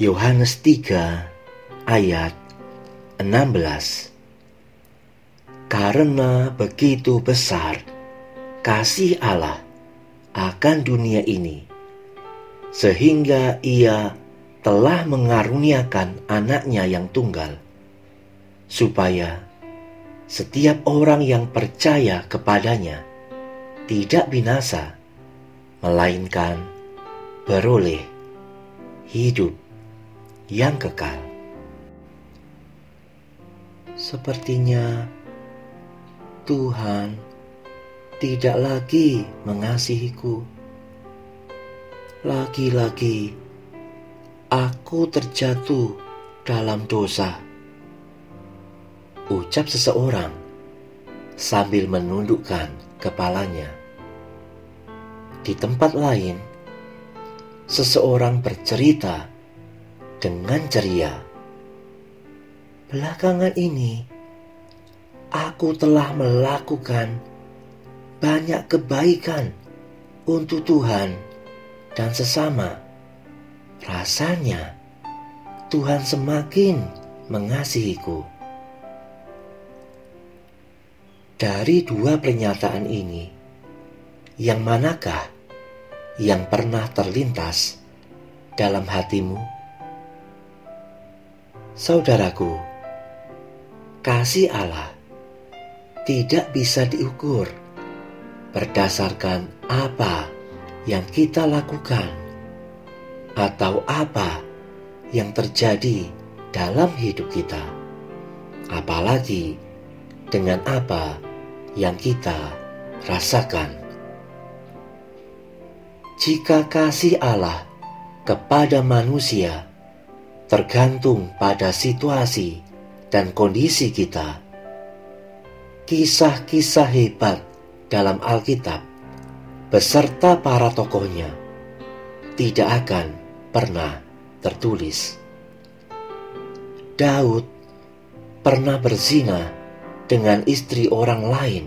Yohanes 3 ayat 16 Karena begitu besar kasih Allah akan dunia ini sehingga ia telah mengaruniakan anaknya yang tunggal supaya setiap orang yang percaya kepadanya tidak binasa melainkan beroleh hidup yang kekal. Sepertinya Tuhan tidak lagi mengasihiku. Lagi-lagi aku terjatuh dalam dosa. Ucap seseorang sambil menundukkan kepalanya. Di tempat lain, seseorang bercerita dengan ceria. Belakangan ini, aku telah melakukan banyak kebaikan untuk Tuhan dan sesama. Rasanya Tuhan semakin mengasihiku. Dari dua pernyataan ini, yang manakah yang pernah terlintas dalam hatimu? Saudaraku, kasih Allah tidak bisa diukur berdasarkan apa yang kita lakukan atau apa yang terjadi dalam hidup kita, apalagi dengan apa yang kita rasakan. Jika kasih Allah kepada manusia tergantung pada situasi dan kondisi kita, kisah-kisah hebat dalam Alkitab beserta para tokohnya tidak akan pernah tertulis. Daud pernah berzina dengan istri orang lain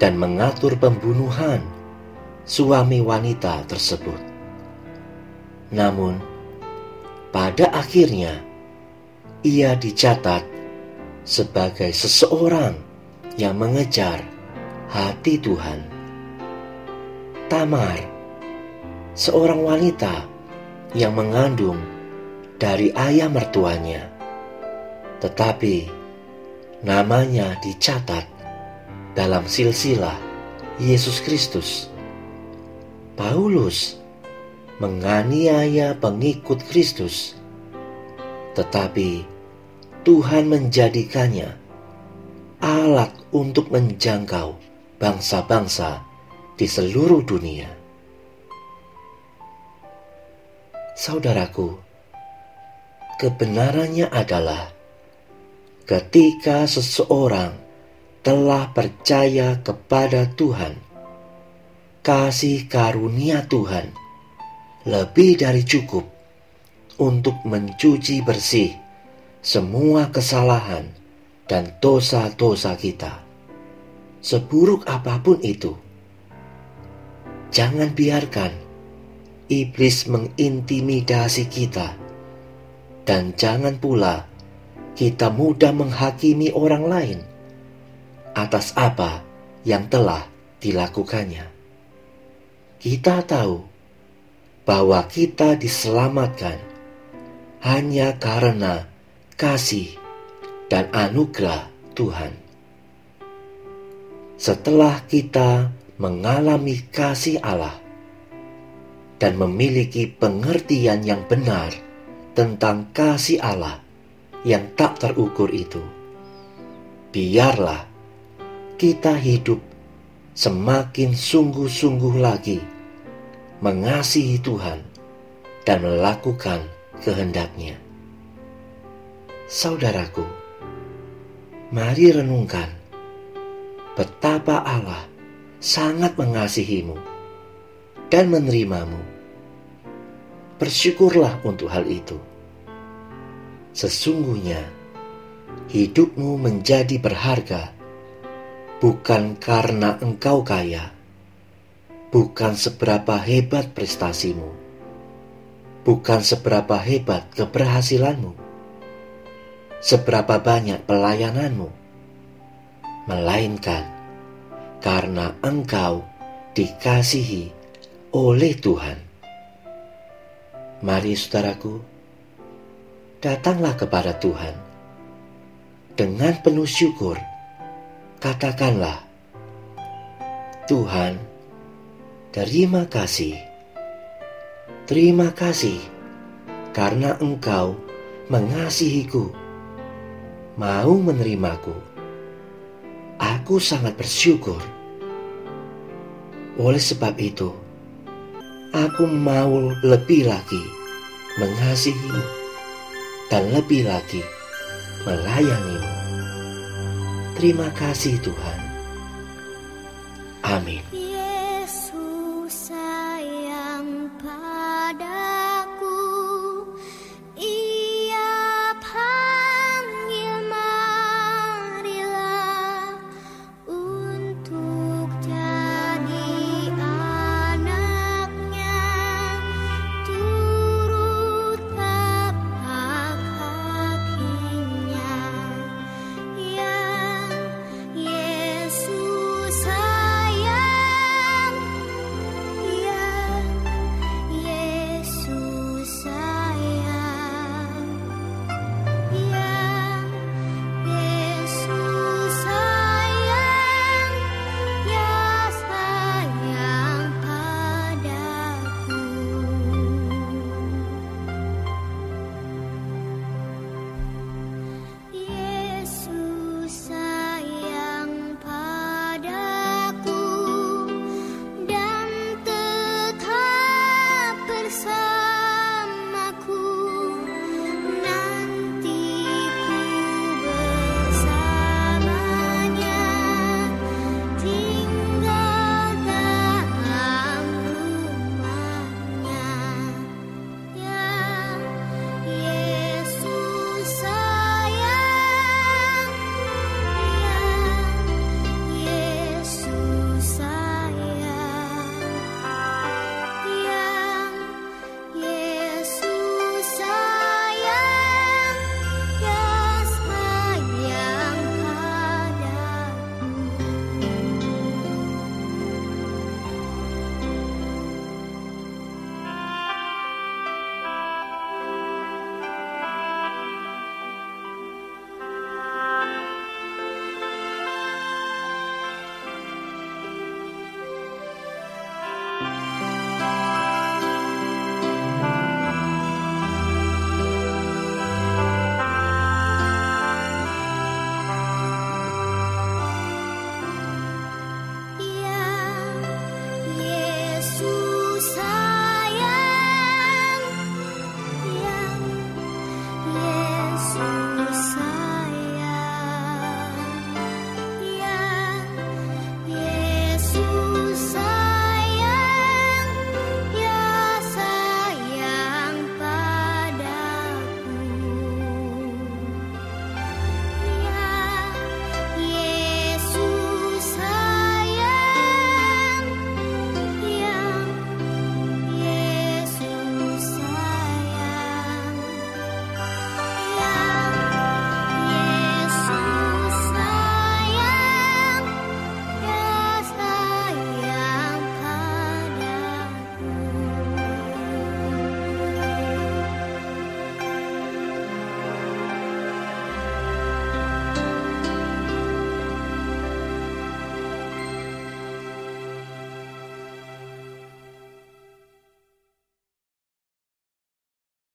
dan mengatur pembunuhan suami wanita tersebut. Namun, pada akhirnya ia dicatat sebagai seseorang yang mengejar hati Tuhan. Tamar, seorang wanita yang mengandung dari ayah mertuanya, tetapi namanya dicatat dalam silsilah Yesus Kristus. Paulus menganiaya pengikut Kristus, tetapi Tuhan menjadikannya alat untuk menjangkau bangsa-bangsa di seluruh dunia. Saudaraku, kebenarannya adalah ketika seseorang telah percaya kepada Tuhan kasih karunia Tuhan lebih dari cukup untuk mencuci bersih semua kesalahan dan dosa-dosa kita. Seburuk apa pun itu, jangan biarkan iblis mengintimidasi kita, dan jangan pula kita mudah menghakimi orang lain atas apa yang telah dilakukannya kita tahu bahwa kita diselamatkan hanya karena kasih dan anugerah Tuhan. Setelah kita mengalami kasih Allah dan memiliki pengertian yang benar tentang kasih Allah yang tak terukur itu, biarlah kita hidup semakin sungguh-sungguh lagi mengasihi Tuhan dan melakukan kehendaknya. Saudaraku, mari renungkan betapa Allah sangat mengasihimu dan menerimamu. Bersyukurlah untuk hal itu. Sesungguhnya hidupmu menjadi berharga bukan karena engkau kaya, bukan seberapa hebat prestasimu, bukan seberapa hebat keberhasilanmu, seberapa banyak pelayananmu, melainkan karena engkau dikasihi oleh Tuhan. Mari saudaraku, datanglah kepada Tuhan. Dengan penuh syukur, katakanlah, Tuhan, terima kasih. Terima kasih karena engkau mengasihiku, mau menerimaku. Aku sangat bersyukur oleh sebab itu, aku mau lebih lagi mengasihimu dan lebih lagi melayanimu. Terima kasih Tuhan. Amin.